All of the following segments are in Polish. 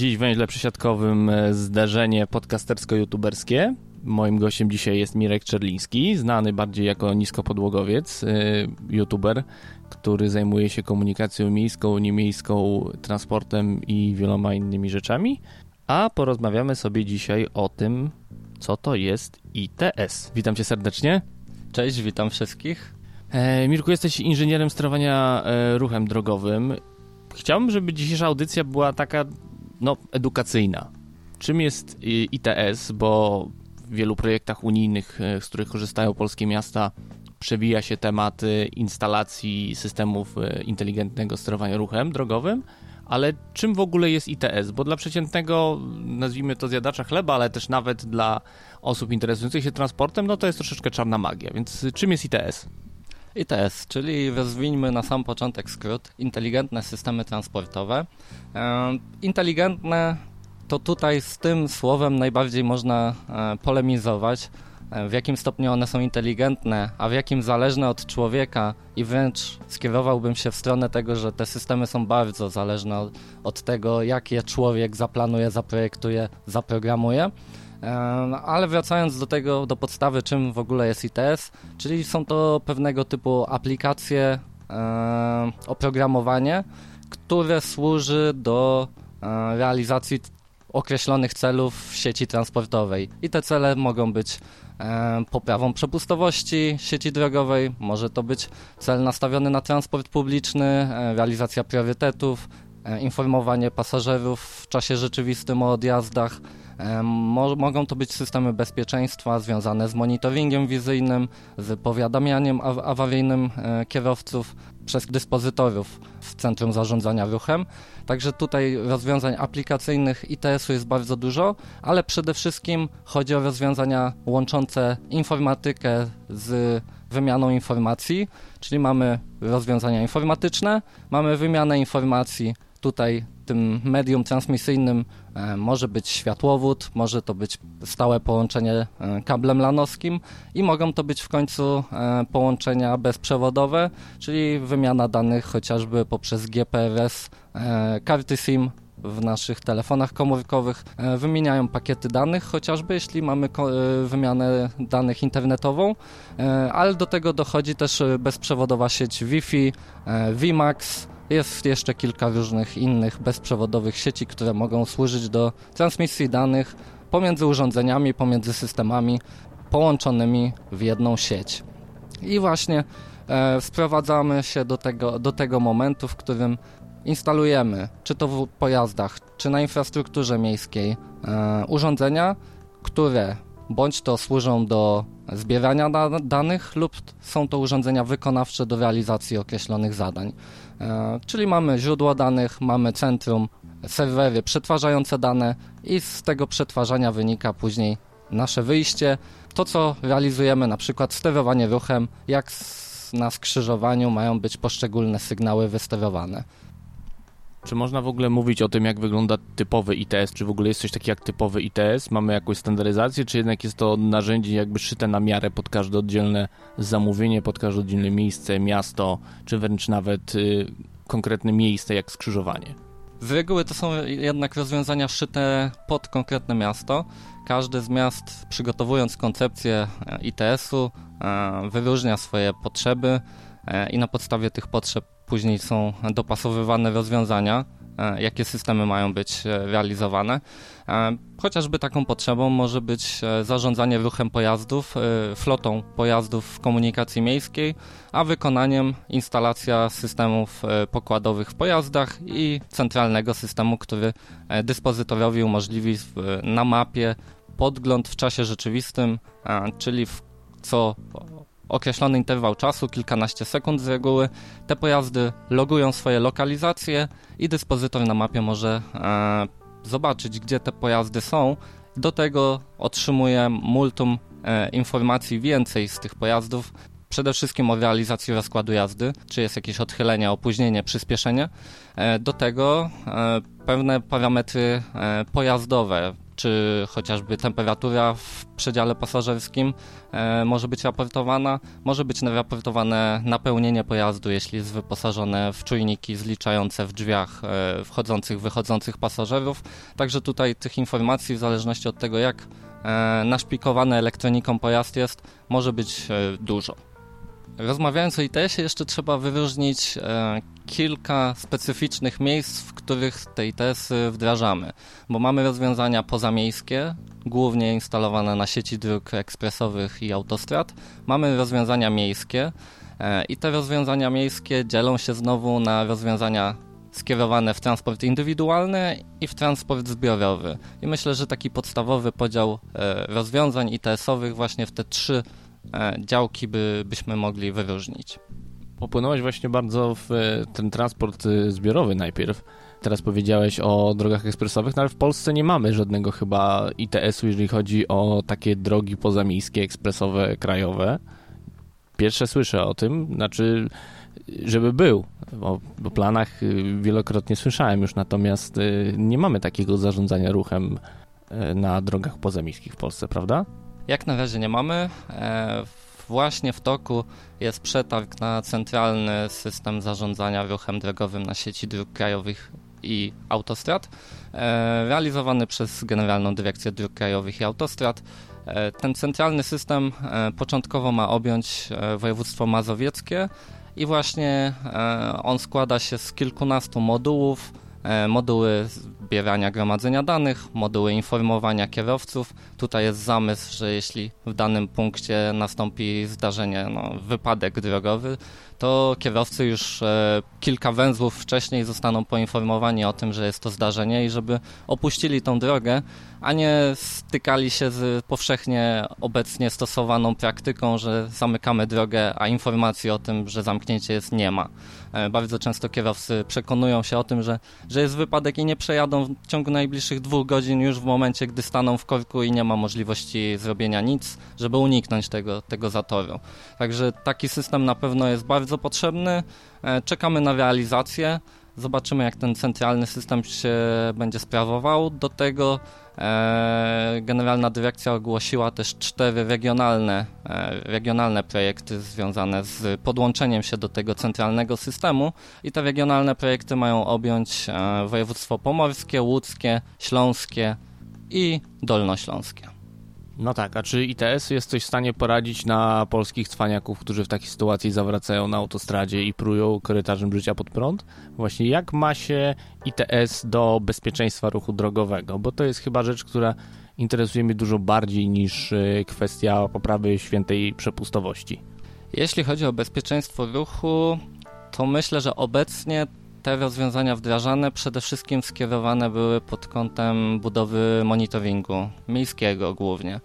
Dziś w węźle przysiadkowym e, zdarzenie podcastersko-youtuberskie. Moim gościem dzisiaj jest Mirek Czerliński, znany bardziej jako niskopodłogowiec, e, youtuber, który zajmuje się komunikacją miejską, niemiejską, transportem i wieloma innymi rzeczami. A porozmawiamy sobie dzisiaj o tym, co to jest ITS. Witam cię serdecznie. Cześć, witam wszystkich. E, Mirku, jesteś inżynierem sterowania ruchem drogowym. Chciałbym, żeby dzisiejsza audycja była taka no, edukacyjna. Czym jest y, ITS, bo w wielu projektach unijnych, y, z których korzystają polskie miasta, przewija się temat instalacji systemów y, inteligentnego sterowania ruchem drogowym, ale czym w ogóle jest ITS? Bo dla przeciętnego, nazwijmy to zjadacza chleba, ale też nawet dla osób interesujących się transportem, no to jest troszeczkę czarna magia. Więc czym jest ITS? ITS, czyli rozwijmy na sam początek skrót, inteligentne systemy transportowe. E, inteligentne to tutaj z tym słowem najbardziej można e, polemizować, e, w jakim stopniu one są inteligentne, a w jakim zależne od człowieka i wręcz skierowałbym się w stronę tego, że te systemy są bardzo zależne od, od tego, jak je człowiek zaplanuje, zaprojektuje, zaprogramuje. Ale wracając do tego, do podstawy, czym w ogóle jest ITS, czyli są to pewnego typu aplikacje, oprogramowanie, które służy do e, realizacji określonych celów w sieci transportowej. I te cele mogą być poprawą przepustowości sieci drogowej, może to być cel nastawiony na transport publiczny, e, realizacja priorytetów, e, informowanie pasażerów w czasie rzeczywistym o odjazdach, Mo mogą to być systemy bezpieczeństwa związane z monitoringiem wizyjnym, z powiadamianiem aw awaryjnym e, kierowców przez dyspozytorów w Centrum Zarządzania Ruchem. Także tutaj rozwiązań aplikacyjnych ITS-u jest bardzo dużo, ale przede wszystkim chodzi o rozwiązania łączące informatykę z wymianą informacji, czyli mamy rozwiązania informatyczne, mamy wymianę informacji tutaj tym medium transmisyjnym e, może być światłowód, może to być stałe połączenie e, kablem lanowskim i mogą to być w końcu e, połączenia bezprzewodowe, czyli wymiana danych chociażby poprzez GPRS, karty SIM w naszych telefonach komórkowych wymieniają pakiety danych, chociażby jeśli mamy wymianę danych internetową, ale do tego dochodzi też bezprzewodowa sieć Wi-Fi, WiMAX, jest jeszcze kilka różnych innych bezprzewodowych sieci, które mogą służyć do transmisji danych pomiędzy urządzeniami, pomiędzy systemami połączonymi w jedną sieć. I właśnie e, sprowadzamy się do tego, do tego momentu, w którym instalujemy, czy to w pojazdach, czy na infrastrukturze miejskiej, e, urządzenia, które bądź to służą do zbierania da danych lub są to urządzenia wykonawcze do realizacji określonych zadań. E, czyli mamy źródło danych, mamy centrum, serwery przetwarzające dane i z tego przetwarzania wynika później nasze wyjście. To, co realizujemy, na przykład sterowanie ruchem, jak na skrzyżowaniu mają być poszczególne sygnały wysterowane. Czy można w ogóle mówić o tym, jak wygląda typowy ITS? Czy w ogóle jest coś takiego jak typowy ITS? Mamy jakąś standaryzację, czy jednak jest to narzędzie jakby szyte na miarę pod każde oddzielne zamówienie, pod każde oddzielne miejsce, miasto, czy wręcz nawet y, konkretne miejsce jak skrzyżowanie? Z reguły to są jednak rozwiązania szyte pod konkretne miasto. Każdy z miast, przygotowując koncepcję e, ITS-u, e, wyróżnia swoje potrzeby e, i na podstawie tych potrzeb później są dopasowywane rozwiązania, e, jakie systemy mają być e, realizowane. E, chociażby taką potrzebą może być zarządzanie ruchem pojazdów, flotą pojazdów w komunikacji miejskiej, a wykonaniem instalacja systemów pokładowych w pojazdach i centralnego systemu, który dyspozytorowi umożliwi na mapie podgląd w czasie rzeczywistym, czyli w co określony interwał czasu, kilkanaście sekund z reguły. Te pojazdy logują swoje lokalizacje i dyspozytor na mapie może e, zobaczyć, gdzie te pojazdy są. Do tego otrzymuje multum e, informacji więcej z tych pojazdów, przede wszystkim o realizacji rozkładu jazdy, czy jest jakieś odchylenie, opóźnienie, przyspieszenie. E, do tego e, pewne parametry e, pojazdowe, czy chociażby temperatura w przedziale pasażerskim może być raportowana. Może być raportowane napełnienie pojazdu, jeśli jest wyposażone w czujniki zliczające w drzwiach wchodzących, wychodzących pasażerów. Także tutaj tych informacji, w zależności od tego, jak naszpikowany elektroniką pojazd jest, może być dużo. Rozmawiając o ITS-ie, jeszcze trzeba wyróżnić e, kilka specyficznych miejsc, w których te ITS-y wdrażamy, bo mamy rozwiązania pozamiejskie, głównie instalowane na sieci dróg ekspresowych i autostrad, mamy rozwiązania miejskie e, i te rozwiązania miejskie dzielą się znowu na rozwiązania skierowane w transport indywidualny i w transport zbiorowy. I myślę, że taki podstawowy podział e, rozwiązań ITS-owych właśnie w te trzy działki by, byśmy mogli wyróżnić. Popłynąłeś właśnie bardzo w e, ten transport e, zbiorowy najpierw. Teraz powiedziałeś o drogach ekspresowych, no ale w Polsce nie mamy żadnego chyba ITS-u, jeżeli chodzi o takie drogi pozamiejskie, ekspresowe, krajowe. Pierwsze słyszę o tym, znaczy, żeby był. O, o planach wielokrotnie słyszałem już, natomiast nie mamy takiego zarządzania ruchem na drogach pozamiejskich w Polsce, prawda? Jak na razie nie mamy. E, właśnie w toku jest przetarg na centralny system zarządzania ruchem drogowym na sieci dróg krajowych i autostrad, e, realizowany przez Generalną Dyrekcję Dróg Krajowych i Autostrad. E, ten centralny system początkowo ma objąć województwo mazowieckie i właśnie on składa się z kilkunastu modułów, moduły zbierania, gromadzenia danych, moduły informowania kierowców. Tutaj jest zamysł, że jeśli w danym punkcie nastąpi zdarzenie, no, wypadek drogowy, to kierowcy już e, kilka węzłów wcześniej zostaną poinformowani o tym, że jest to zdarzenie i żeby opuścili tą drogę, a nie stykali się z powszechnie obecnie stosowaną praktyką, że zamykamy drogę, a informacji o tym, że zamknięcie jest nie ma. E, bardzo często kierowcy przekonują się o tym, że, że jest wypadek i nie przejadą w ciągu najbliższych dwóch godzin już w momencie, gdy staną w korku i nie ma możliwości zrobienia nic, żeby uniknąć tego, tego zatoru. Także taki system na pewno jest bardzo potrzebny. E, czekamy na realizację. Zobaczymy, jak ten centralny system się będzie sprawował. Do tego e, Generalna Dyrekcja ogłosiła też cztery regionalne, e, regionalne projekty związane z podłączeniem się do tego centralnego systemu i te regionalne projekty mają objąć województwo pomorskie, łódzkie, śląskie i dolnośląskie. No tak, a czy ITS jest coś w stanie poradzić na polskich cwaniaków, którzy w takiej sytuacji zawracają na autostradzie i prują korytarzem życia pod prąd? Właśnie jak ma się ITS do bezpieczeństwa ruchu drogowego? Bo to jest chyba rzecz, która interesuje mnie dużo bardziej niż y, kwestia poprawy świętej przepustowości. Jeśli chodzi o bezpieczeństwo ruchu, to myślę, że obecnie te rozwiązania wdrażane przede wszystkim skierowane były pod kątem budowy monitoringu miejskiego głównie,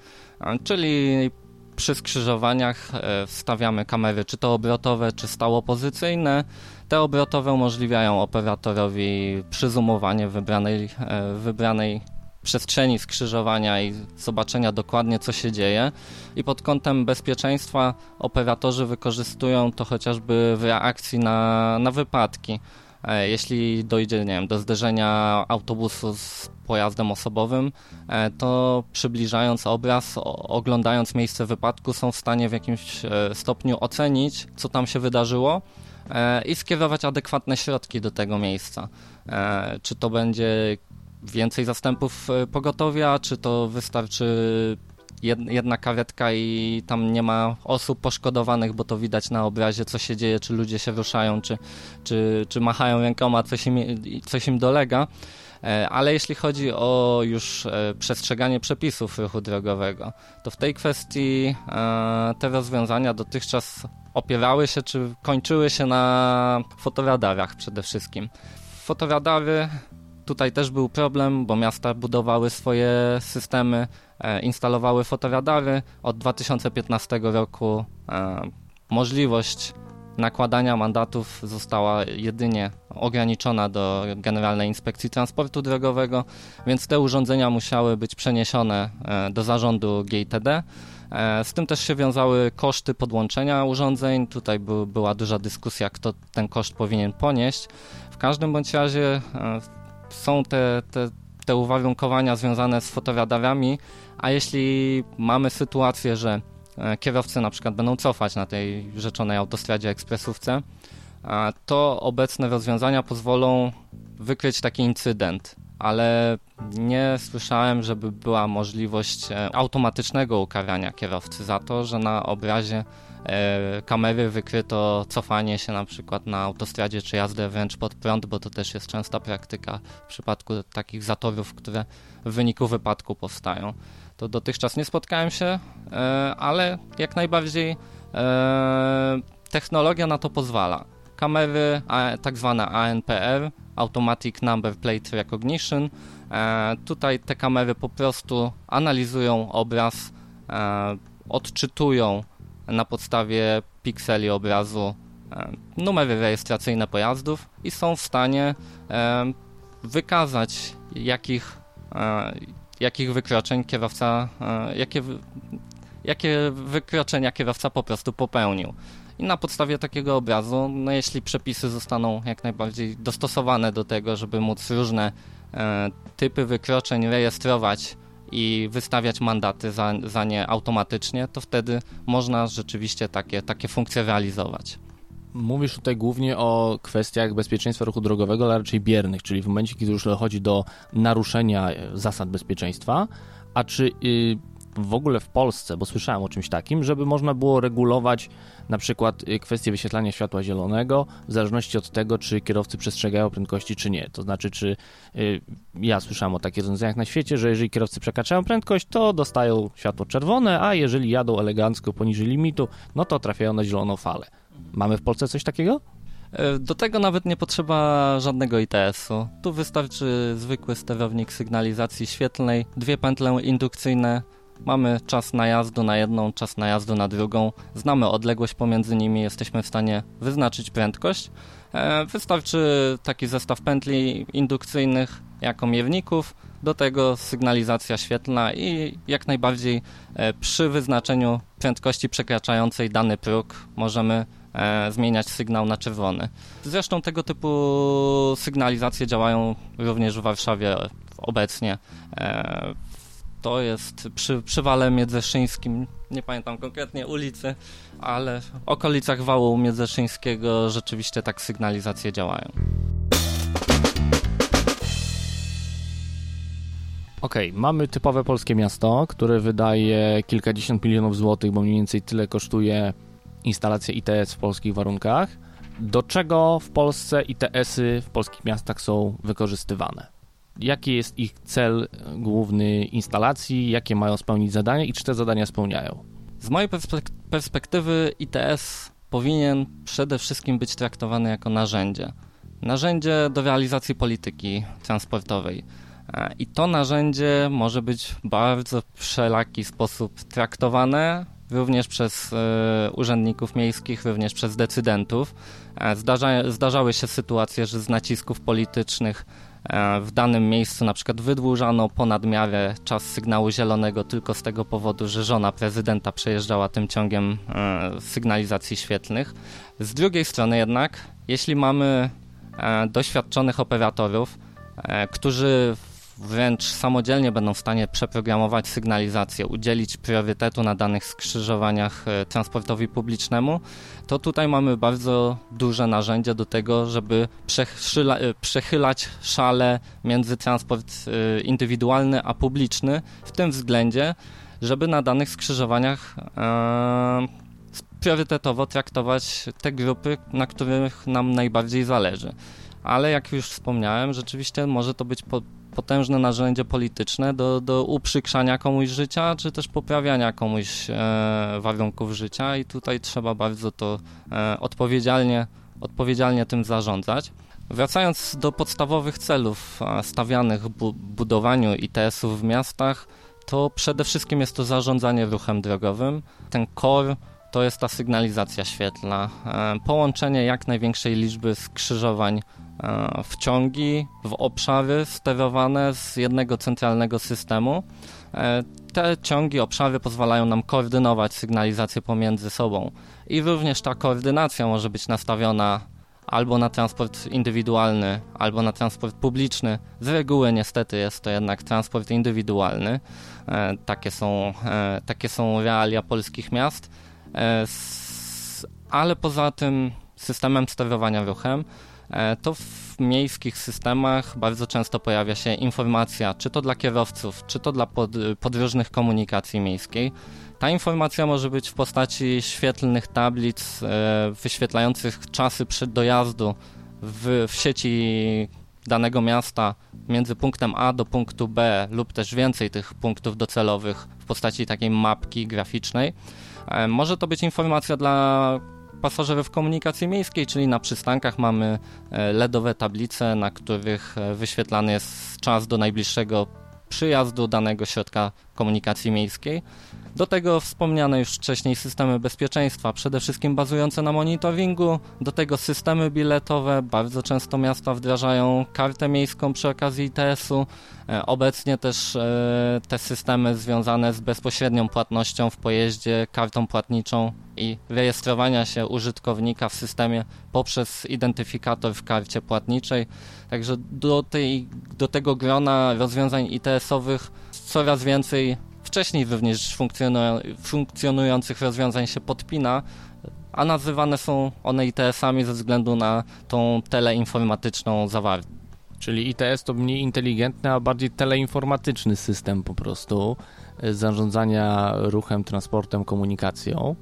czyli przy skrzyżowaniach e, wstawiamy kamery czy to obrotowe, czy stałopozycyjne. Te obrotowe umożliwiają operatorowi przyzumowanie wybranej, e, wybranej przestrzeni skrzyżowania i zobaczenia dokładnie, co się dzieje. I pod kątem bezpieczeństwa operatorzy wykorzystują to chociażby w reakcji na, na wypadki. E, jeśli dojdzie nie wiem, do zderzenia autobusu z pojazdem osobowym, e, to przybliżając obraz, oglądając miejsce wypadku, są w stanie w jakimś e, stopniu ocenić, co tam się wydarzyło i skierować adekwatne środki do tego miejsca. Czy to będzie więcej zastępów pogotowia, czy to wystarczy jedna karetka i tam nie ma osób poszkodowanych, bo to widać na obrazie, co się dzieje, czy ludzie się ruszają, czy, czy, czy machają rękoma, coś im, coś im dolega. E, ale jeśli chodzi o już e, przestrzeganie przepisów ruchu drogowego, to w tej kwestii e, te rozwiązania dotychczas opierały się, czy kończyły się na fotoradarach przede wszystkim. Fotoradary Tutaj też był problem, bo miasta budowały swoje systemy, instalowały fotoradary. Od 2015 roku e, możliwość nakładania mandatów została jedynie ograniczona do Generalnej Inspekcji Transportu Drogowego, więc te urządzenia musiały być przeniesione e, do zarządu GITD E, z tym też się wiązały koszty podłączenia urządzeń. Tutaj by, była duża dyskusja, kto ten koszt powinien ponieść. W każdym bądź razie e, są te, te, te uwarunkowania związane z fotoradarami, a jeśli mamy sytuację, że e, kierowcy na przykład będą cofać na tej rzeczonej autostradzie ekspresówce, to obecne rozwiązania pozwolą wykryć taki incydent ale nie słyszałem, żeby była możliwość e, automatycznego ukarania kierowcy za to, że na obrazie e, kamery wykryto cofanie się na przykład na autostradzie czy jazdę wręcz pod prąd, bo to też jest częsta praktyka w przypadku takich zatorów, które w wyniku wypadku powstają. To dotychczas nie spotkałem się, e, ale jak najbardziej technologia na to pozwala. Kamery, tak zwane ANPR, Automatic Number Plate Recognition. E, tutaj te kamery po prostu analizują obraz, e, odczytują na podstawie pikseli obrazu e, numery rejestracyjne pojazdów i są w stanie e, wykazać jakich, e, jakich wykroczeń kierowca, e, jakie, jakie wykroczenia kierowca po prostu popełnił. I na podstawie takiego obrazu, no jeśli przepisy zostaną jak najbardziej dostosowane do tego, żeby móc różne e, typy wykroczeń rejestrować i wystawiać mandaty za, za nie automatycznie, to wtedy można rzeczywiście takie, takie funkcje realizować. Mówisz tutaj głównie o kwestiach bezpieczeństwa ruchu drogowego, ale raczej biernych, czyli w momencie, kiedy już dochodzi do naruszenia zasad bezpieczeństwa, a czy y, w ogóle w Polsce, bo słyszałem o czymś takim, żeby można było regulować na przykład y, kwestię wyświetlania światła zielonego w zależności od tego, czy kierowcy przestrzegają prędkości, czy nie. To znaczy, czy y, ja słyszałem o takich rozwiązaniach na świecie, że jeżeli kierowcy przekraczają prędkość, to dostają światło czerwone, a jeżeli jadą elegancko poniżej limitu, no to trafiają na zieloną falę. Mamy w Polsce coś takiego? E, do tego nawet nie potrzeba żadnego ITS-u. Tu wystarczy zwykły sterownik sygnalizacji świetlnej, dwie pętle indukcyjne, Mamy czas najazdu na jedną, czas najazdu na drugą, znamy odległość pomiędzy nimi, jesteśmy w stanie wyznaczyć prędkość. E, wystarczy taki zestaw pętli indukcyjnych jako mierników, do tego sygnalizacja świetlna i jak najbardziej e, przy wyznaczeniu prędkości przekraczającej dany próg możemy zmieniać sygnał na czerwony. Zresztą tego typu sygnalizacje działają również w Warszawie obecnie to jest przy, przy Wale Miedzeszyńskim, nie pamiętam konkretnie ulicy, ale w okolicach Wału Miedzeszyńskiego rzeczywiście tak sygnalizacje działają. Okej, okay, mamy typowe polskie miasto, które wydaje kilkadziesiąt milionów złotych, bo mniej więcej tyle kosztuje instalacja ITS w polskich warunkach. Do czego w Polsce ITS-y w polskich miastach są wykorzystywane? jaki jest ich cel główny instalacji, jakie mają spełnić zadania i czy te zadania spełniają? Z mojej perspektywy ITS powinien przede wszystkim być traktowany jako narzędzie. Narzędzie do realizacji polityki transportowej. E, I to narzędzie może być w bardzo wszelaki sposób traktowane, również przez y, urzędników miejskich, również przez decydentów. E, zdarza, zdarzały się sytuacje, że z nacisków politycznych E, w danym miejscu na przykład wydłużano ponad miarę czas sygnału zielonego tylko z tego powodu, że żona prezydenta przejeżdżała tym ciągiem e, sygnalizacji świetlnych. Z drugiej strony jednak, jeśli mamy e, doświadczonych operatorów, którzy wręcz samodzielnie będą w stanie przeprogramować sygnalizację, udzielić priorytetu na danych skrzyżowaniach e, transportowi publicznemu, to tutaj mamy bardzo duże narzędzie do tego, żeby e, przechylać szale między transport e, indywidualny a publiczny w tym względzie, żeby na danych skrzyżowaniach priorytetowo traktować te grupy, na których nam najbardziej zależy. Ale jak już wspomniałem, rzeczywiście może to być potężne narzędzie polityczne do, do uprzykrzania komuś życia, czy też poprawiania komuś e, warunków życia i tutaj trzeba bardzo to e, odpowiedzialnie, odpowiedzialnie tym zarządzać. Wracając do podstawowych celów stawianych w bu budowaniu ITS-ów w miastach, to przede wszystkim jest to zarządzanie ruchem drogowym. Ten core to jest ta sygnalizacja świetlna, e, połączenie jak największej liczby skrzyżowań e, w obszary sterowane z jednego centralnego systemu. E, te ciągi, obszary pozwalają nam koordynować sygnalizację pomiędzy sobą i również ta koordynacja może być nastawiona albo na transport indywidualny, albo na transport publiczny. Z reguły niestety jest to jednak transport indywidualny. E, takie, są, takie są realia polskich miast. Ale poza tym systemem sterowania ruchem, to w miejskich systemach bardzo często pojawia się informacja, czy to dla kierowców, czy to dla podróżnych komunikacji miejskiej, ta informacja może być w postaci świetlnych tablic e, wyświetlających czasy przed dojazdu w, w sieci danego miasta między punktem A do punktu B lub też więcej tych punktów docelowych w postaci takiej mapki graficznej. E, może to być informacja dla pasażerów komunikacji miejskiej, czyli na przystankach mamy e, LEDowe tablice, na których wyświetlany jest czas do najbliższego przyjazdu danego środka komunikacji miejskiej. Do tego wspomniane już wcześniej systemy bezpieczeństwa, przede wszystkim bazujące na monitoringu, do tego systemy biletowe, bardzo często miasta wdrażają kartę miejską przy okazji ITS-u, e, obecnie też e, te systemy związane z bezpośrednią płatnością w pojeździe, kartą płatniczą i rejestrowania się użytkownika w systemie poprzez identyfikator w karcie płatniczej. Także do, tej, do tego grona rozwiązań ITS-owych coraz więcej wcześniej również funkcjonujących rozwiązań się podpina, a nazywane są one ITS-ami ze względu na tą teleinformatyczną zawartość. Czyli ITS to mniej inteligentny, a bardziej teleinformatyczny system po prostu e, zarządzania ruchem, transportem, komunikacją.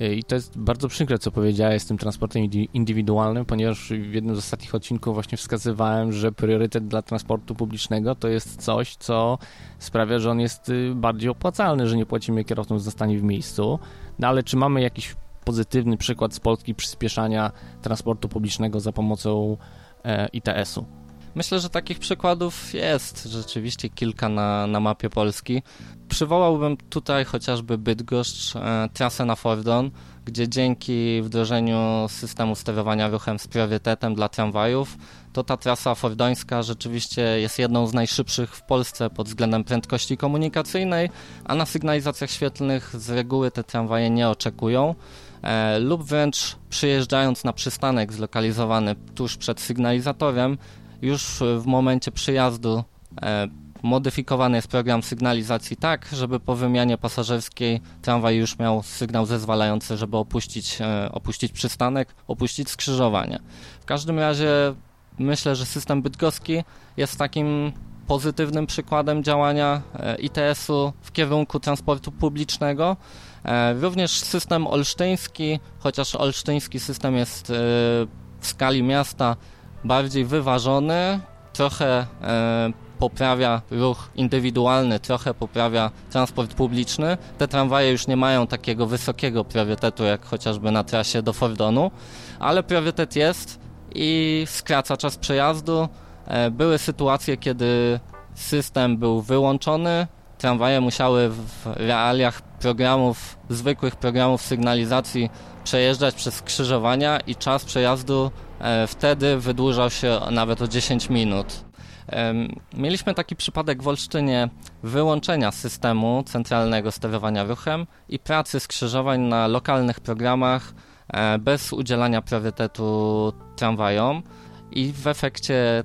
I to jest bardzo przykre, co powiedziałeś z tym transportem indywidualnym, ponieważ w jednym z ostatnich odcinków właśnie wskazywałem, że priorytet dla transportu publicznego to jest coś, co sprawia, że on jest y, bardziej opłacalny, że nie płacimy kierowcom za stanie w miejscu. No ale czy mamy jakiś pozytywny przykład z Polski przyspieszania transportu publicznego za pomocą e, ITS-u? Myślę, że takich przykładów jest rzeczywiście kilka na, na mapie Polski. Przywołałbym tutaj chociażby Bydgoszcz, e, trasę na Fordon, gdzie dzięki wdrożeniu systemu sterowania ruchem z priorytetem dla tramwajów, to ta trasa fordońska rzeczywiście jest jedną z najszybszych w Polsce pod względem prędkości komunikacyjnej, a na sygnalizacjach świetlnych z reguły te tramwaje nie oczekują. E, lub wręcz przyjeżdżając na przystanek zlokalizowany tuż przed sygnalizatorem, już w momencie przyjazdu e, modyfikowany jest program sygnalizacji tak, żeby po wymianie pasażerskiej tramwaj już miał sygnał zezwalający, żeby opuścić, e, opuścić przystanek, opuścić skrzyżowanie. W każdym razie myślę, że system bydgoski jest takim pozytywnym przykładem działania e, ITS-u w kierunku transportu publicznego. Również system olsztyński, chociaż olsztyński system jest w skali miasta bardziej wyważony, trochę e, poprawia ruch indywidualny, trochę poprawia transport publiczny. Te tramwaje już nie mają takiego wysokiego priorytetu jak chociażby na trasie do Fordonu, ale priorytet jest i skraca czas przejazdu. E, były sytuacje, kiedy system był wyłączony, tramwaje musiały w realiach programów, zwykłych programów sygnalizacji przejeżdżać przez skrzyżowania i czas przejazdu wtedy wydłużał się nawet o 10 minut. Mieliśmy taki przypadek w Olsztynie wyłączenia systemu centralnego sterowania ruchem i pracy skrzyżowań na lokalnych programach e, bez udzielania priorytetu tramwajom i w efekcie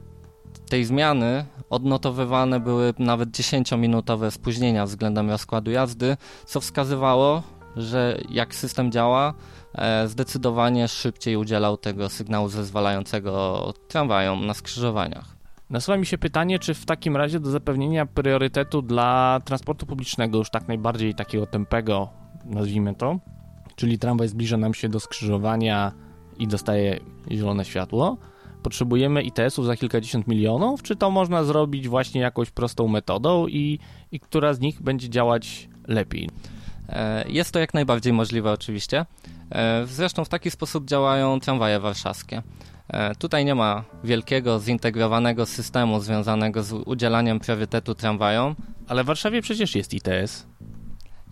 tej zmiany odnotowywane były nawet 10-minutowe spóźnienia względem rozkładu jazdy, co wskazywało, że jak system działa, e, zdecydowanie szybciej udzielał tego sygnału zezwalającego tramwajom na skrzyżowaniach. Nasuwa mi się pytanie, czy w takim razie do zapewnienia priorytetu dla transportu publicznego, już tak najbardziej takiego tempego, nazwijmy to, czyli tramwaj zbliża nam się do skrzyżowania i dostaje zielone światło, potrzebujemy ITS-ów za kilkadziesiąt milionów, czy to można zrobić właśnie jakąś prostą metodą i, i która z nich będzie działać lepiej? E, jest to jak najbardziej możliwe oczywiście. E, zresztą w taki sposób działają tramwaje warszawskie. E, tutaj nie ma wielkiego, zintegrowanego systemu związanego z udzielaniem priorytetu tramwajom. Ale w Warszawie przecież jest ITS.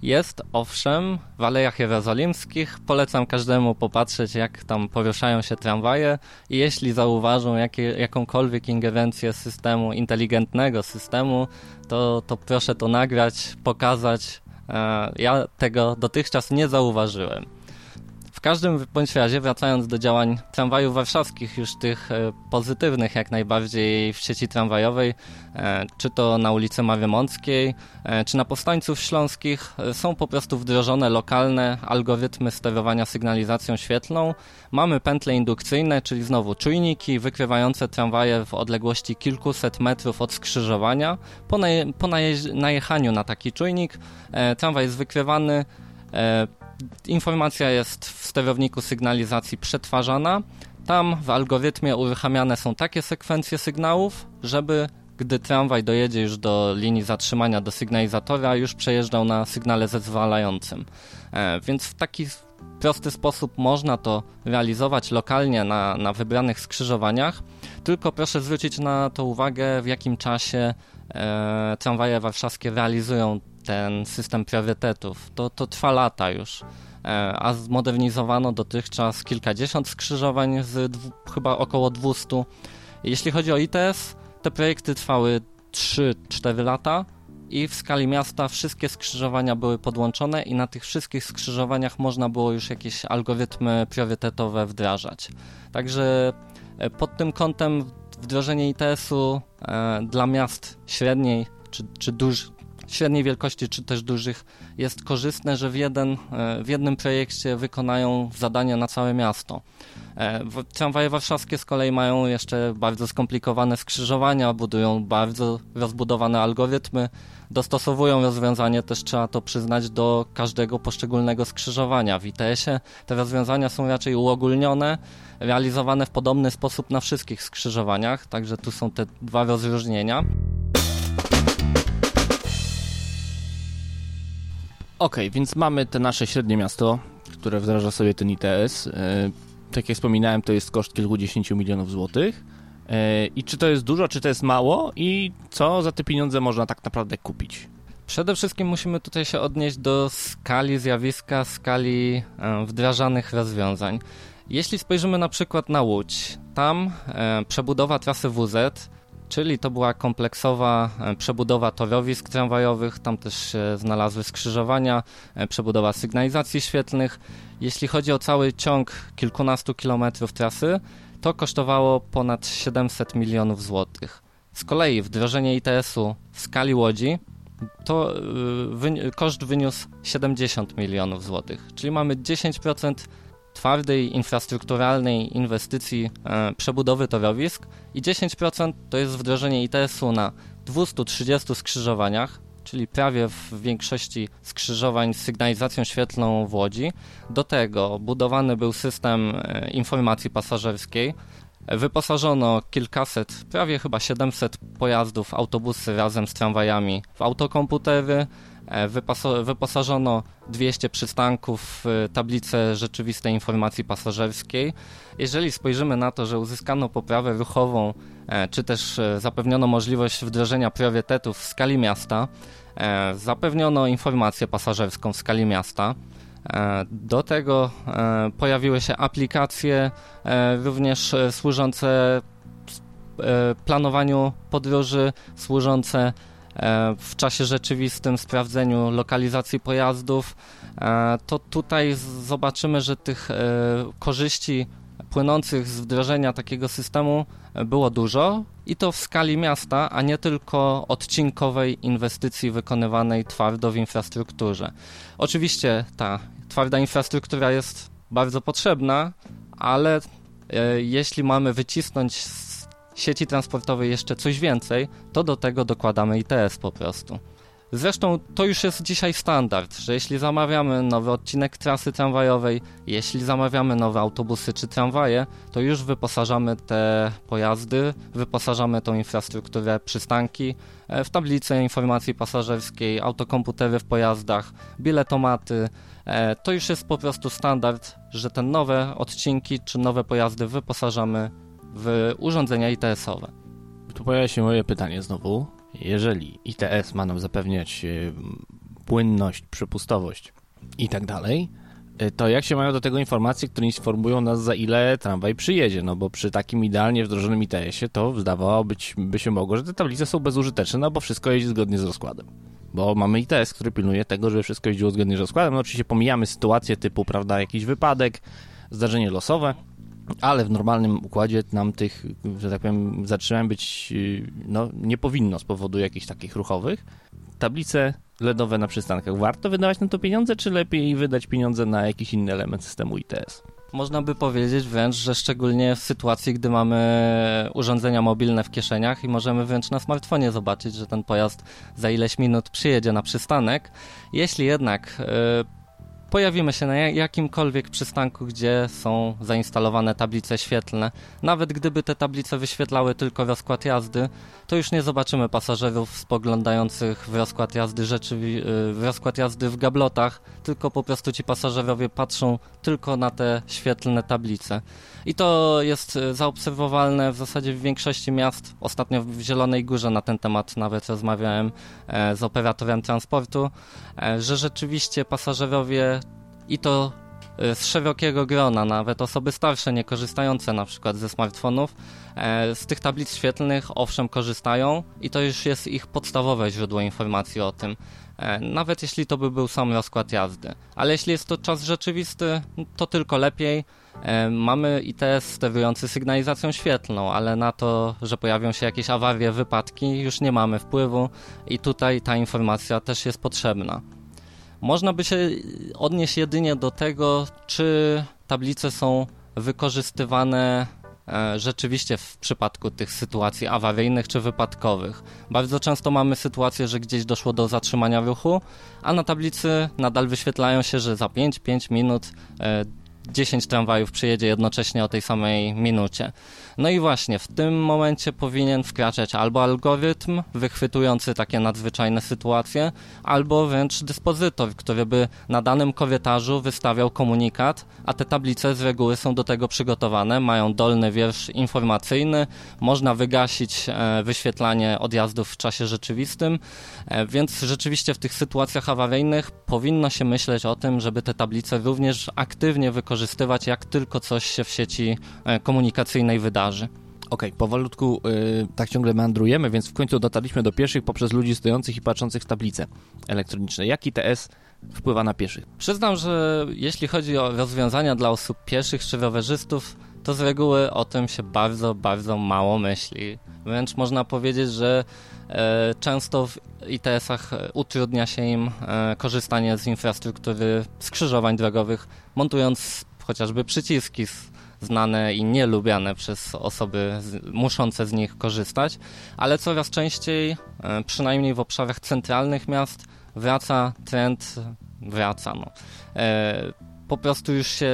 Jest, owszem, w Alejach Jerozolimskich. Polecam każdemu popatrzeć, jak tam poruszają się tramwaje i jeśli zauważą jakie, jakąkolwiek ingerencję systemu, inteligentnego systemu, to, to proszę to nagrać, pokazać. E, ja tego dotychczas nie zauważyłem. W każdym bądź razie, wracając do działań tramwajów warszawskich, już tych e, pozytywnych jak najbardziej w sieci tramwajowej, e, czy to na ulicy Marymąckiej, e, czy na Powstańców Śląskich, są po prostu wdrożone lokalne algorytmy sterowania sygnalizacją świetlną. Mamy pętle indukcyjne, czyli znowu czujniki wykrywające tramwaje w odległości kilkuset metrów od skrzyżowania. Po, naje po najechaniu na taki czujnik tramwaj jest wykrywany, informacja jest w sterowniku sygnalizacji przetwarzana. Tam w algorytmie uruchamiane są takie sekwencje sygnałów, żeby gdy tramwaj dojedzie już do linii zatrzymania do sygnalizatora, już przejeżdżał na sygnale zezwalającym. E, więc w taki prosty sposób można to realizować lokalnie na, na wybranych skrzyżowaniach. Tylko proszę zwrócić na to uwagę, w jakim czasie e, tramwaje warszawskie realizują ten system priorytetów. To, to trwa lata już. E, a zmodernizowano dotychczas kilkadziesiąt skrzyżowań z chyba około 200. Jeśli chodzi o ITS, te projekty trwały 3-4 lata i w skali miasta wszystkie skrzyżowania były podłączone i na tych wszystkich skrzyżowaniach można było już jakieś algorytmy priorytetowe wdrażać. Także e, pod tym kątem wdrożenie ITS-u e, dla miast średniej czy, czy duż, średniej wielkości czy też dużych jest korzystne, że w, jeden, e, w jednym projekcie wykonają zadania na całe miasto. E, tramwaje warszawskie z kolei mają jeszcze bardzo skomplikowane skrzyżowania, budują bardzo rozbudowane algorytmy, dostosowują rozwiązanie, też trzeba to przyznać, do każdego poszczególnego skrzyżowania. W ITS-ie te rozwiązania są raczej uogólnione, realizowane w podobny sposób na wszystkich skrzyżowaniach, także tu są te dwa rozróżnienia. Okej, okay, więc mamy te nasze średnie miasto, które wdraża sobie ten ITS. E, tak jak wspominałem, to jest koszt kilkudziesięciu milionów złotych. E, I czy to jest dużo, czy to jest mało i co za te pieniądze można tak naprawdę kupić? Przede wszystkim musimy tutaj się odnieść do skali zjawiska, skali e, wdrażanych rozwiązań. Jeśli spojrzymy na przykład na Łódź, tam przebudowa trasy WZ czyli to była kompleksowa e, przebudowa torowisk tramwajowych, tam też się znalazły skrzyżowania, e, przebudowa sygnalizacji świetlnych. Jeśli chodzi o cały ciąg kilkunastu kilometrów trasy, to kosztowało ponad 700 milionów złotych. Z kolei wdrożenie ITS-u w skali Łodzi to e, koszt wyniósł 70 milionów złotych, czyli mamy 10% twardej, infrastrukturalnej inwestycji e, przebudowy torowisk i 10% to jest wdrożenie ITS-u na 230 skrzyżowaniach, czyli prawie w większości skrzyżowań z sygnalizacją świetlną w Łodzi. Do tego budowany był system e, informacji pasażerskiej. Wyposażono kilkaset, prawie chyba 700 pojazdów, autobusy razem z tramwajami w autokomputery, wyposażono 200 przystanków w tablicę rzeczywistej informacji pasażerskiej. Jeżeli spojrzymy na to, że uzyskano poprawę ruchową, e, czy też e, zapewniono możliwość wdrożenia priorytetów w skali miasta, zapewniono informację pasażerską w skali miasta, do tego pojawiły się aplikacje również służące planowaniu podróży, służące E, w czasie rzeczywistym sprawdzeniu lokalizacji pojazdów, e, to tutaj zobaczymy, że tych e, korzyści płynących z wdrożenia takiego systemu było dużo i to w skali miasta, a nie tylko odcinkowej inwestycji wykonywanej twardo w infrastrukturze. Oczywiście ta twarda infrastruktura jest bardzo potrzebna, ale jeśli mamy wycisnąć z sieci transportowej jeszcze coś więcej, to do tego dokładamy ITS po prostu. Zresztą to już jest dzisiaj standard, że jeśli zamawiamy nowy odcinek trasy tramwajowej, jeśli zamawiamy nowe autobusy czy tramwaje, to już wyposażamy te pojazdy, wyposażamy tą infrastrukturę przystanki e, w tablicę informacji pasażerskiej, autokomputery w pojazdach, biletomaty. E, to już jest po prostu standard, że te nowe odcinki czy nowe pojazdy wyposażamy w urządzenia ITS-owe. Tu pojawia się moje pytanie znowu. Jeżeli ITS ma nam zapewniać e, płynność, przepustowość i tak dalej, y, to jak się mają do tego informacje, które informują nas, za ile tramwaj przyjedzie? No bo przy takim idealnie wdrożonym ITS-ie to zdawało by się mogło, że te tablice są bezużyteczne, no bo wszystko jeździ zgodnie z rozkładem. Bo mamy ITS, który pilnuje tego, żeby wszystko jeździło zgodnie z rozkładem. No oczywiście pomijamy sytuację typu, prawda, jakiś wypadek, zdarzenie losowe, ale w normalnym układzie nam tych, że tak powiem, zatrzymań być y, no, nie powinno z powodu jakichś takich ruchowych. Tablice LEDowe na przystankach. Warto wydawać na to pieniądze, czy lepiej wydać pieniądze na jakiś inny element systemu ITS? Można by powiedzieć wręcz, że szczególnie w sytuacji, gdy mamy urządzenia mobilne w kieszeniach i możemy wręcz na smartfonie zobaczyć, że ten pojazd za ileś minut przyjedzie na przystanek. Jeśli jednak yy, pojawimy się na jakimkolwiek przystanku, gdzie są zainstalowane tablice świetlne. Nawet gdyby te tablice wyświetlały tylko rozkład jazdy, to już nie zobaczymy pasażerów spoglądających w rozkład jazdy rzeczywi- w rozkład jazdy w gablotach, tylko po prostu ci pasażerowie patrzą tylko na te świetlne tablice. I to jest y, zaobserwowalne w zasadzie w większości miast. Ostatnio w Zielonej Górze na ten temat nawet rozmawiałem e, z operatorem transportu, e, że rzeczywiście pasażerowie i to e, z szerokiego grona, nawet osoby starsze, nie korzystające na przykład ze smartfonów, z tych tablic świetlnych owszem korzystają i to już jest ich podstawowe źródło informacji o tym. Nawet jeśli to by był sam rozkład jazdy. Ale jeśli jest to czas rzeczywisty, to tylko lepiej. E, mamy ITS sterujący sygnalizacją świetlną, ale na to, że pojawią się jakieś awarie, wypadki, już nie mamy wpływu i tutaj ta informacja też jest potrzebna. Można by się odnieść jedynie do tego, czy tablice są wykorzystywane e, rzeczywiście w przypadku tych sytuacji awaryjnych czy wypadkowych. Bardzo często mamy sytuację, że gdzieś doszło do zatrzymania ruchu, a na tablicy nadal wyświetlają się, że za 5-5 minut e, 10 tramwajów przyjedzie jednocześnie o tej samej minucie. No i właśnie w tym momencie powinien wkraczać albo algorytm wychwytujący takie nadzwyczajne sytuacje, albo wręcz dyspozytor, który by na danym korytarzu wystawiał komunikat, a te tablice z reguły są do tego przygotowane, mają dolny wiersz informacyjny, można wygasić e, wyświetlanie odjazdów w czasie rzeczywistym, e, więc rzeczywiście w tych sytuacjach awaryjnych powinno się myśleć o tym, żeby te tablice również aktywnie wykorzystywać, jak tylko coś się w sieci e, komunikacyjnej wydarzy. Okej, okay, powolutku yy, tak ciągle meandrujemy, więc w końcu dotarliśmy do pieszych poprzez ludzi stojących i patrzących w tablice elektroniczne. Jak ITS wpływa na pieszych? Przyznam, że jeśli chodzi o rozwiązania dla osób pieszych czy rowerzystów, to z reguły o tym się bardzo, bardzo mało myśli. Wręcz można powiedzieć, że e, często w ITS-ach utrudnia się im e, korzystanie z infrastruktury skrzyżowań drogowych, montując chociażby przyciski znane i nielubiane przez osoby muszące z nich korzystać, ale coraz częściej, e, przynajmniej w obszarach centralnych miast, wraca trend, wraca no, e, po prostu już się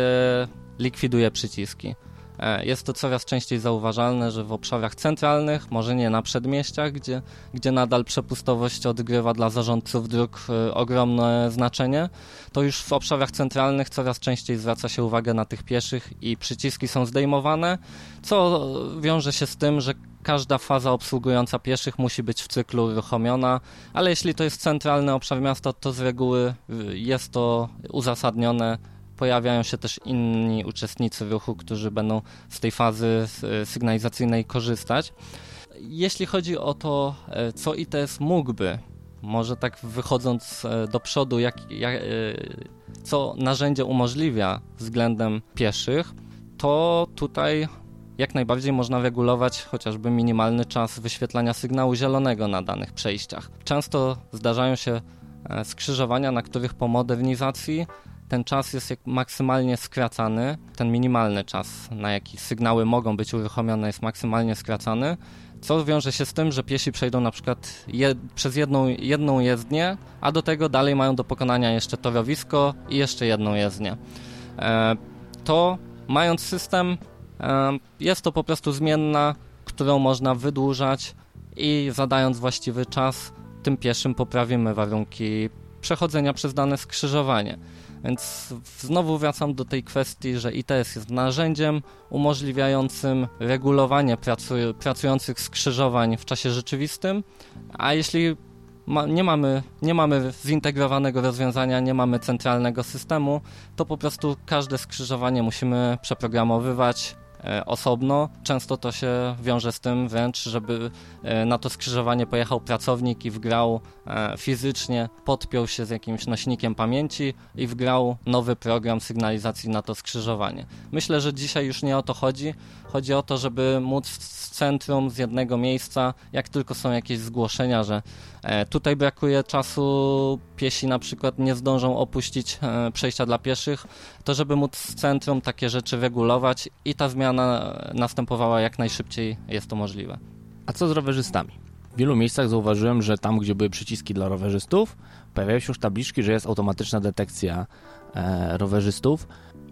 likwiduje przyciski. E, jest to coraz częściej zauważalne, że w obszarach centralnych, może nie na przedmieściach, gdzie, gdzie nadal przepustowość odgrywa dla zarządców dróg e, ogromne znaczenie, to już w obszarach centralnych coraz częściej zwraca się uwagę na tych pieszych i przyciski są zdejmowane, co wiąże się z tym, że każda faza obsługująca pieszych musi być w cyklu uruchomiona, ale jeśli to jest centralny obszar miasta, to z reguły y, jest to uzasadnione pojawiają się też inni uczestnicy ruchu, którzy będą z tej fazy sygnalizacyjnej korzystać. Jeśli chodzi o to, e, co ITS mógłby, może tak wychodząc e, do przodu, jak, jak, e, co narzędzie umożliwia względem pieszych, to tutaj jak najbardziej można regulować chociażby minimalny czas wyświetlania sygnału zielonego na danych przejściach. Często zdarzają się skrzyżowania, na których po modernizacji ten czas jest maksymalnie skracany, ten minimalny czas, na jaki sygnały mogą być uruchomione, jest maksymalnie skracany, co wiąże się z tym, że piesi przejdą na przykład je, przez jedną, jedną jezdnię, a do tego dalej mają do pokonania jeszcze torowisko i jeszcze jedną jezdnię. E, to mając system, e, jest to po prostu zmienna, którą można wydłużać i zadając właściwy czas, tym pieszym poprawimy warunki przechodzenia przez dane skrzyżowanie. Więc znowu wracam do tej kwestii, że ITS jest narzędziem umożliwiającym regulowanie pracujących skrzyżowań w czasie rzeczywistym, a jeśli ma, nie, mamy, nie mamy zintegrowanego rozwiązania, nie mamy centralnego systemu, to po prostu każde skrzyżowanie musimy przeprogramowywać, osobno. Często to się wiąże z tym wręcz, żeby e, na to skrzyżowanie pojechał pracownik i wgrał e, fizycznie, podpiął się z jakimś nośnikiem pamięci i wgrał nowy program sygnalizacji na to skrzyżowanie. Myślę, że dzisiaj już nie o to chodzi. Chodzi o to, żeby móc z centrum, z jednego miejsca, jak tylko są jakieś zgłoszenia, że tutaj brakuje czasu, piesi na przykład nie zdążą opuścić przejścia dla pieszych, to żeby móc z centrum takie rzeczy regulować i ta zmiana następowała jak najszybciej jest to możliwe. A co z rowerzystami? W wielu miejscach zauważyłem, że tam, gdzie były przyciski dla rowerzystów, pojawiają się już tabliczki, że jest automatyczna detekcja e, rowerzystów.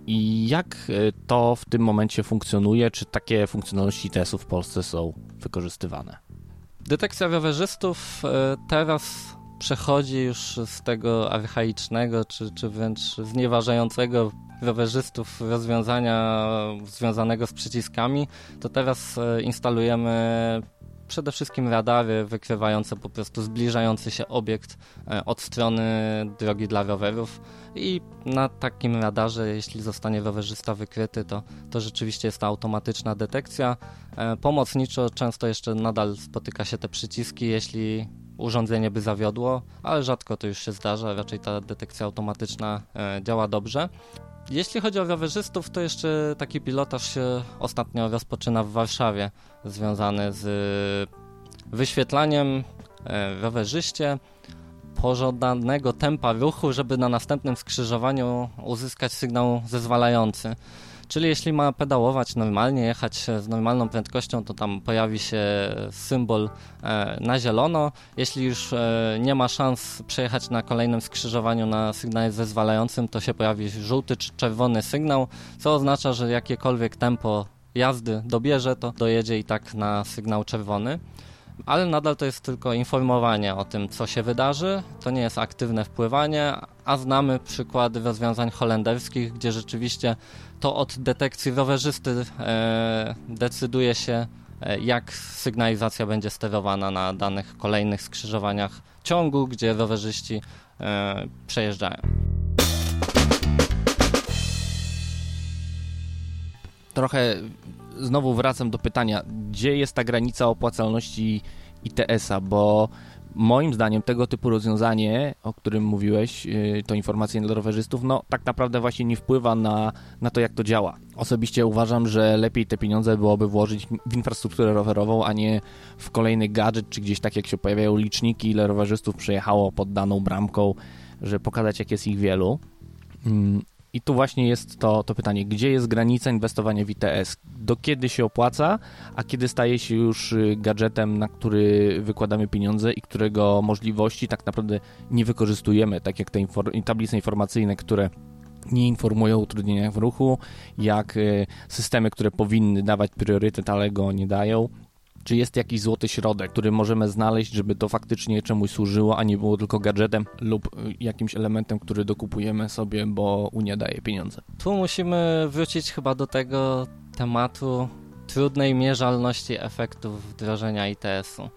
I jak e, to w tym momencie funkcjonuje? Czy takie funkcjonalności ITS-u w Polsce są wykorzystywane? Detekcja rowerzystów e, teraz przechodzi już z tego archaicznego, czy, czy wręcz znieważającego rowerzystów rozwiązania związanego z przyciskami, to teraz e, instalujemy przede wszystkim radary wykrywające po prostu zbliżający się obiekt e, od strony drogi dla rowerów i na takim radarze, jeśli zostanie rowerzysta wykryty, to, to rzeczywiście jest ta automatyczna detekcja. E, pomocniczo często jeszcze nadal spotyka się te przyciski, jeśli urządzenie by zawiodło, ale rzadko to już się zdarza, raczej ta detekcja automatyczna działa dobrze. Jeśli chodzi o rowerzystów, to jeszcze taki pilotaż się ostatnio rozpoczyna w Warszawie, związany z wyświetlaniem e, rowerzyście pożądanego tempa ruchu, żeby na następnym skrzyżowaniu uzyskać sygnał zezwalający. Czyli jeśli ma pedałować normalnie, jechać z normalną prędkością, to tam pojawi się symbol e, na zielono. Jeśli już e, nie ma szans przejechać na kolejnym skrzyżowaniu na sygnale zezwalającym, to się pojawi żółty czy czerwony sygnał, co oznacza, że jakiekolwiek tempo jazdy dobierze, to dojedzie i tak na sygnał czerwony ale nadal to jest tylko informowanie o tym, co się wydarzy. To nie jest aktywne wpływanie, a znamy przykłady rozwiązań holenderskich, gdzie rzeczywiście to od detekcji rowerzysty e, decyduje się, e, jak sygnalizacja będzie sterowana na danych kolejnych skrzyżowaniach ciągu, gdzie rowerzyści e, przejeżdżają. Trochę znowu wracam do pytania, gdzie jest ta granica opłacalności ITS-a, bo moim zdaniem tego typu rozwiązanie, o którym mówiłeś, y, to informacje dla rowerzystów, no tak naprawdę właśnie nie wpływa na, na to, jak to działa. Osobiście uważam, że lepiej te pieniądze byłoby włożyć w infrastrukturę rowerową, a nie w kolejny gadżet, czy gdzieś tak jak się pojawiają liczniki, ile rowerzystów przejechało pod daną bramką, że pokazać jak jest ich wielu. I tu właśnie jest to, to pytanie, gdzie jest granica inwestowania w ITS? Do kiedy się opłaca, a kiedy staje się już y, gadżetem, na który wykładamy pieniądze i którego możliwości tak naprawdę nie wykorzystujemy, tak jak te infor tablice informacyjne, które nie informują o utrudnieniach w ruchu, jak y, systemy, które powinny dawać priorytet, ale go nie dają. Czy jest jakiś złoty środek, który możemy znaleźć, żeby to faktycznie czemuś służyło, a nie było tylko gadżetem lub y, jakimś elementem, który dokupujemy sobie, bo Unia daje pieniądze? Tu musimy wrócić chyba do tego tematu trudnej mierzalności efektów wdrożenia ITS-u,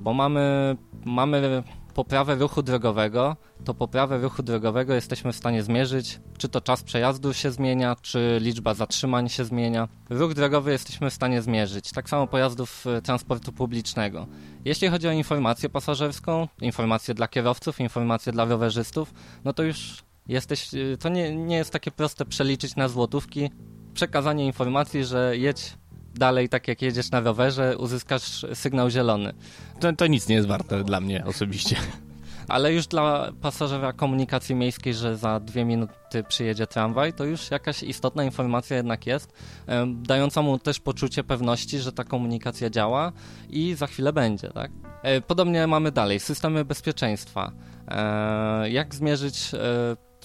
bo mamy, mamy poprawę ruchu drogowego, to poprawę ruchu drogowego jesteśmy w stanie zmierzyć, czy to czas przejazdu się zmienia, czy liczba zatrzymań się zmienia. Ruch drogowy jesteśmy w stanie zmierzyć, tak samo pojazdów e, transportu publicznego. Jeśli chodzi o informację pasażerską, informacje dla kierowców, informacje dla rowerzystów, no to już jesteś, e, to nie, nie jest takie proste przeliczyć na złotówki. Przekazanie informacji, że jedź dalej tak jak jedziesz na rowerze, uzyskasz sygnał zielony. To, to nic nie jest warte dla mnie osobiście. Ale już dla pasażera komunikacji miejskiej, że za dwie minuty przyjedzie tramwaj, to już jakaś istotna informacja jednak jest, dająca mu też poczucie pewności, że ta komunikacja działa i za chwilę będzie, tak? E, podobnie mamy dalej, systemy bezpieczeństwa. E, jak zmierzyć e,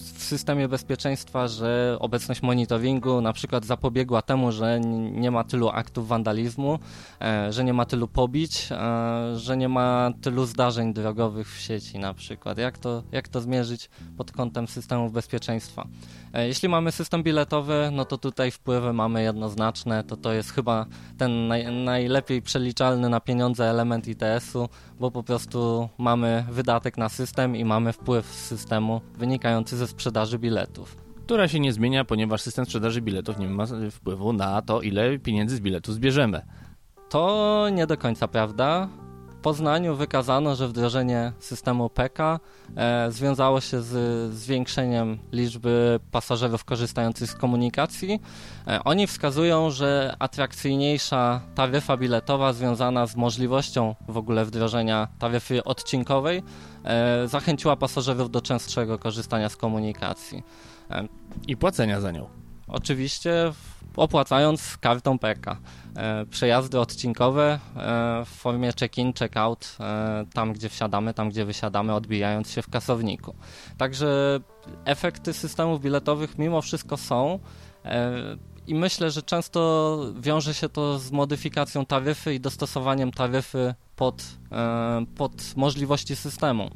w systemie bezpieczeństwa, że obecność monitoringu na przykład zapobiegła temu, że nie ma tylu aktów wandalizmu, e, że nie ma tylu pobić, e, że nie ma tylu zdarzeń drogowych w sieci na przykład. Jak to, jak to zmierzyć pod kątem systemów bezpieczeństwa? E, jeśli mamy system biletowy, no to tutaj wpływy mamy jednoznaczne, to to jest chyba ten naj, najlepiej przeliczalny na pieniądze element ITS-u, bo po prostu mamy wydatek na system i mamy wpływ z systemu wynikający ze sprzedaży biletów. Która się nie zmienia, ponieważ system sprzedaży biletów nie ma wpływu na to, ile pieniędzy z biletu zbierzemy. To nie do końca prawda. Poznaniu wykazano, że wdrożenie systemu PK e, związało się z zwiększeniem liczby pasażerów korzystających z komunikacji. E, oni wskazują, że atrakcyjniejsza taryfa biletowa związana z możliwością w ogóle wdrożenia taryfy odcinkowej e, zachęciła pasażerów do częstszego korzystania z komunikacji. E, I płacenia za nią. Oczywiście opłacając kartą PK. E, przejazdy odcinkowe e, w formie check-in, check-out, e, tam gdzie wsiadamy, tam gdzie wysiadamy, odbijając się w kasowniku. Także efekty systemów biletowych mimo wszystko są. I myślę, że często wiąże się to z modyfikacją taryfy i dostosowaniem taryfy pod, pod możliwości systemu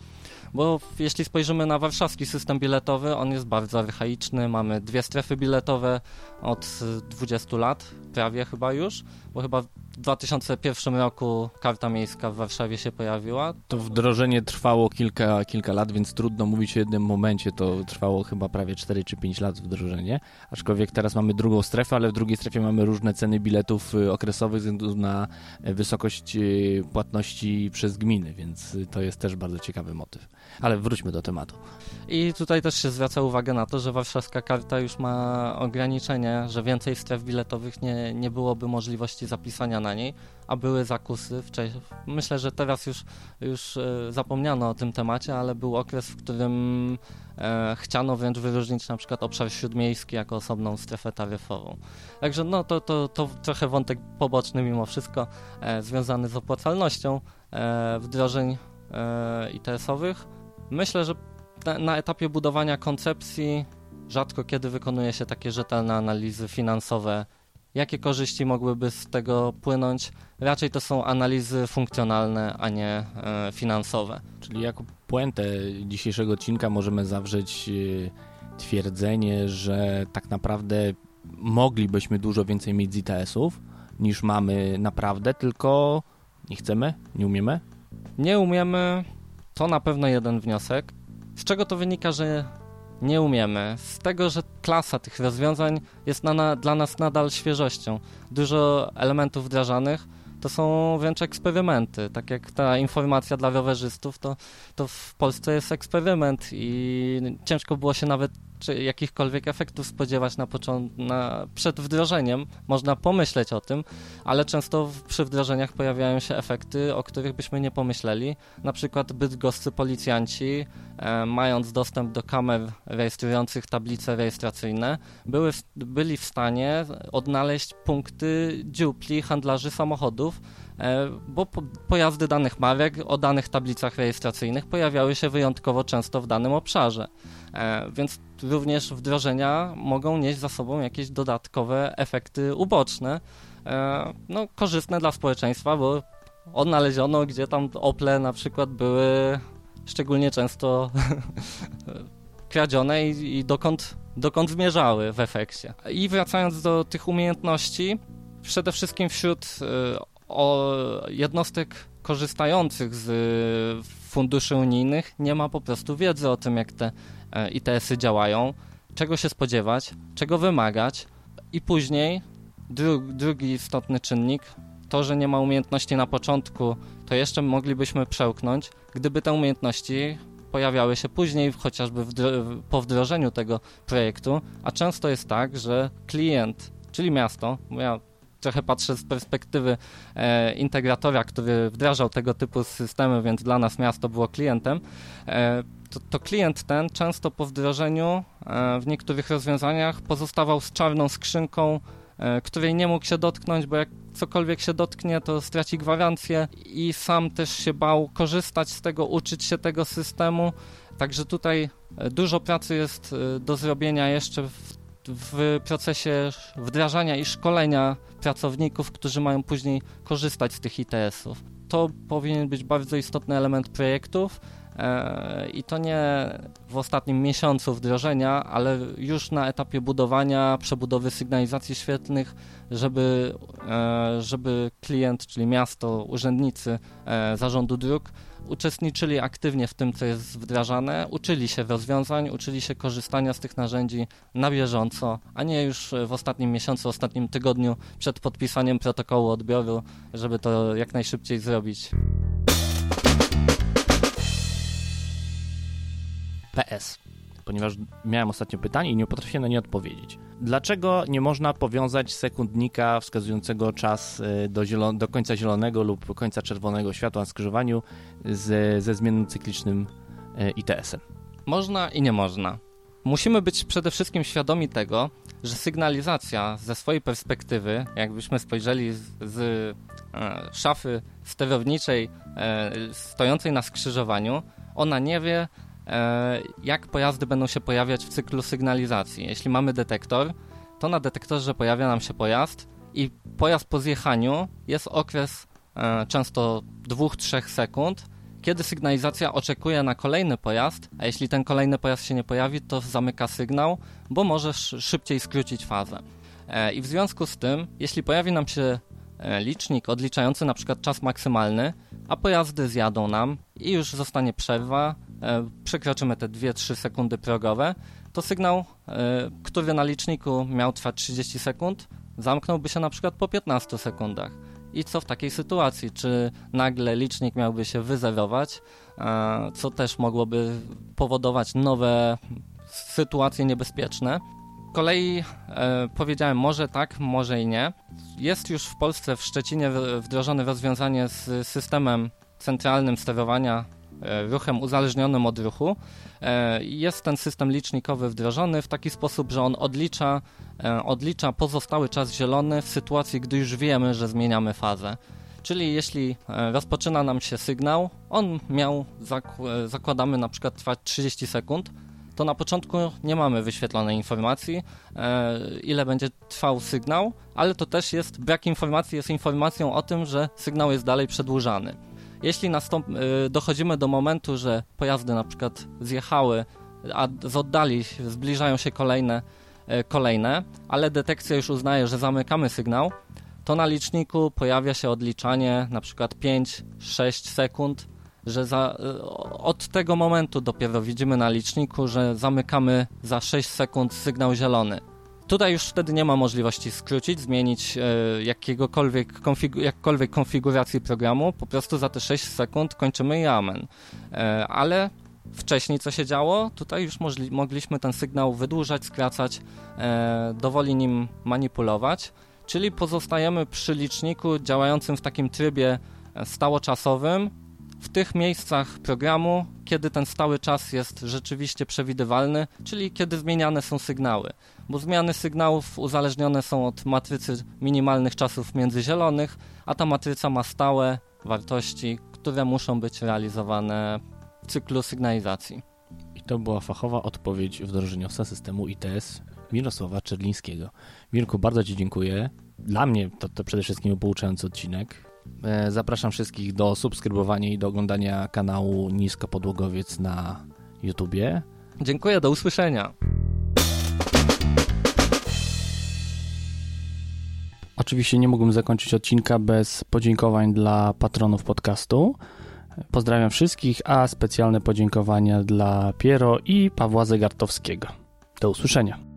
bo jeśli spojrzymy na warszawski system biletowy, on jest bardzo archaiczny, mamy dwie strefy biletowe od 20 lat, prawie chyba już, bo chyba w 2001 roku karta miejska w Warszawie się pojawiła. To wdrożenie trwało kilka, kilka lat, więc trudno mówić o jednym momencie, to trwało chyba prawie 4 czy 5 lat wdrożenie, aczkolwiek teraz mamy drugą strefę, ale w drugiej strefie mamy różne ceny biletów y, okresowych ze względu na wysokość y, płatności przez gminy, więc to jest też bardzo ciekawy motyw. Ale wróćmy do tematu. I tutaj też się zwraca uwagę na to, że warszawska karta już ma ograniczenie, że więcej stref biletowych nie, nie byłoby możliwości zapisania na niej, a były zakusy. Wcześniej. Myślę, że teraz już, już e, zapomniano o tym temacie, ale był okres, w którym e, chciano wręcz wyróżnić na przykład obszar śródmiejski jako osobną strefę taryfową. Także no to, to, to trochę wątek poboczny mimo wszystko, e, związany z opłacalnością e, wdrożeń e, ITS-owych Myślę, że na, etapie budowania koncepcji rzadko kiedy wykonuje się takie rzetelne analizy finansowe. Jakie korzyści mogłyby z tego płynąć? Raczej to są analizy funkcjonalne, a nie e, finansowe. Czyli jako puentę dzisiejszego odcinka możemy zawrzeć e, twierdzenie, że tak naprawdę moglibyśmy dużo więcej mieć z ITS-ów niż mamy naprawdę, tylko nie chcemy, nie umiemy? Nie umiemy, to na pewno jeden wniosek. Z czego to wynika, że nie umiemy? Z tego, że klasa tych rozwiązań jest na, na, dla nas nadal świeżością. Dużo elementów wdrażanych to są wręcz eksperymenty. Tak jak ta informacja dla rowerzystów, to, to w Polsce jest eksperyment i ciężko było się nawet czy jakichkolwiek efektów spodziewać na na, przed wdrożeniem. Można pomyśleć o tym, ale często w, przy wdrożeniach pojawiają się efekty, o których byśmy nie pomyśleli. Na przykład bydgoscy policjanci, e, mając dostęp do kamer rejestrujących tablice rejestracyjne, były w, byli w stanie odnaleźć punkty dziupli handlarzy samochodów, E, bo pojazdy danych marek o danych tablicach rejestracyjnych pojawiały się wyjątkowo często w danym obszarze. E, więc również wdrożenia mogą nieść za sobą jakieś dodatkowe efekty uboczne, e, no, korzystne dla społeczeństwa, bo odnaleziono, gdzie tam Ople na przykład były szczególnie często kradzione i, i dokąd, dokąd zmierzały w efekcie. I wracając do tych umiejętności, przede wszystkim wśród o jednostek korzystających z funduszy unijnych nie ma po prostu wiedzy o tym, jak te e, ITS-y działają, czego się spodziewać, czego wymagać i później dru drugi istotny czynnik, to, że nie ma umiejętności na początku, to jeszcze moglibyśmy przełknąć, gdyby te umiejętności pojawiały się później, chociażby po wdrożeniu tego projektu, a często jest tak, że klient, czyli miasto, ja trochę patrzę z perspektywy e, integratora, który wdrażał tego typu systemy, więc dla nas miasto było klientem. E, to, to, klient ten często po wdrożeniu e, w niektórych rozwiązaniach pozostawał z czarną skrzynką, e, której nie mógł się dotknąć, bo jak cokolwiek się dotknie, to straci gwarancję i sam też się bał korzystać z tego, uczyć się tego systemu. Także tutaj Dużo pracy jest do zrobienia jeszcze w, w procesie wdrażania i szkolenia pracowników, którzy mają później korzystać z tych ITS-ów. To powinien być bardzo istotny element projektów, E, I to nie w ostatnim miesiącu wdrożenia, ale już na etapie budowania, przebudowy sygnalizacji świetlnych, żeby, e, żeby klient, czyli miasto, urzędnicy e, zarządu dróg uczestniczyli aktywnie w tym, co jest wdrażane, uczyli się rozwiązań, uczyli się korzystania z tych narzędzi na bieżąco, a nie już w ostatnim miesiącu, ostatnim tygodniu przed podpisaniem protokołu odbioru, żeby to jak najszybciej zrobić. PS, ponieważ miałem ostatnio pytanie i nie potrafiłem na nie odpowiedzieć. Dlaczego nie można powiązać sekundnika wskazującego czas y, do, do końca zielonego lub końca czerwonego światła na skrzyżowaniu z, ze zmiennym cyklicznym y, ITS-em? Można i nie można. Musimy być przede wszystkim świadomi tego, że sygnalizacja ze swojej perspektywy, jakbyśmy spojrzeli z, z e, szafy sterowniczej e, stojącej na skrzyżowaniu, ona nie wie, jak pojazdy będą się pojawiać w cyklu sygnalizacji. Jeśli mamy detektor, to na detektorze pojawia nam się pojazd i pojazd po zjechaniu jest okres e, często 2-3 sekund, kiedy sygnalizacja oczekuje na kolejny pojazd, a jeśli ten kolejny pojazd się nie pojawi, to zamyka sygnał, bo może szybciej skrócić fazę. E, I w związku z tym, jeśli pojawi nam się licznik odliczający na przykład czas maksymalny, a pojazdy zjadą nam i już zostanie przerwa, E, przekroczymy te 2-3 sekundy progowe, to sygnał, e, który na liczniku miał trwać 30 sekund, zamknąłby się na przykład po 15 sekundach. I co w takiej sytuacji? Czy nagle licznik miałby się wyzerować, e, co też mogłoby powodować nowe sytuacje niebezpieczne? Kolei e, powiedziałem może tak, może i nie. Jest już w Polsce, w Szczecinie wdrożone rozwiązanie z systemem centralnym sterowania E, ruchem uzależnionym od ruchu. E, jest ten system licznikowy wdrożony w taki sposób, że on odlicza, e, odlicza pozostały czas zielony w sytuacji, gdy już wiemy, że zmieniamy fazę. Czyli jeśli rozpoczyna nam się sygnał, on miał, zakładamy na przykład trwać 30 sekund, to na początku nie mamy wyświetlonej informacji, ile będzie trwał sygnał, ale to też jest, brak informacji jest informacją o tym, że sygnał jest dalej przedłużany. Jeśli nastąp, y, dochodzimy do momentu, że pojazdy na przykład zjechały, a z oddali zbliżają się kolejne, y, kolejne, ale detekcja już uznaje, że zamykamy sygnał, to na liczniku pojawia się odliczanie na przykład 5-6 sekund, że za, y, od tego momentu dopiero widzimy na liczniku, że zamykamy za 6 sekund sygnał zielony. Tutaj już wtedy nie ma możliwości skrócić, zmienić e, jakiegokolwiek konfigu jakkolwiek konfiguracji programu, po prostu za te 6 sekund kończymy i amen. E, ale wcześniej co się działo, tutaj już mogliśmy ten sygnał wydłużać, skracać, e, dowoli nim manipulować, czyli pozostajemy przy liczniku działającym w takim trybie e, stałoczasowym, w tych miejscach programu, kiedy ten stały czas jest rzeczywiście przewidywalny, czyli kiedy zmieniane są sygnały. Bo zmiany sygnałów uzależnione są od matrycy minimalnych czasów międzyzielonych, a ta matryca ma stałe wartości, które muszą być realizowane w cyklu sygnalizacji. I to była fachowa odpowiedź wdrożeniowca systemu ITS Mirosława Czerlińskiego. Mirku, bardzo Ci dziękuję. Dla mnie to, to przede wszystkim pouczający odcinek. E, zapraszam wszystkich do subskrybowania i do oglądania kanału Niskopodłogowiec na YouTubie. Dziękuję, do usłyszenia. Oczywiście nie mógłbym zakończyć odcinka bez podziękowań dla patronów podcastu. Pozdrawiam wszystkich, a specjalne podziękowania dla Piero i Pawła Zegartowskiego. Do usłyszenia.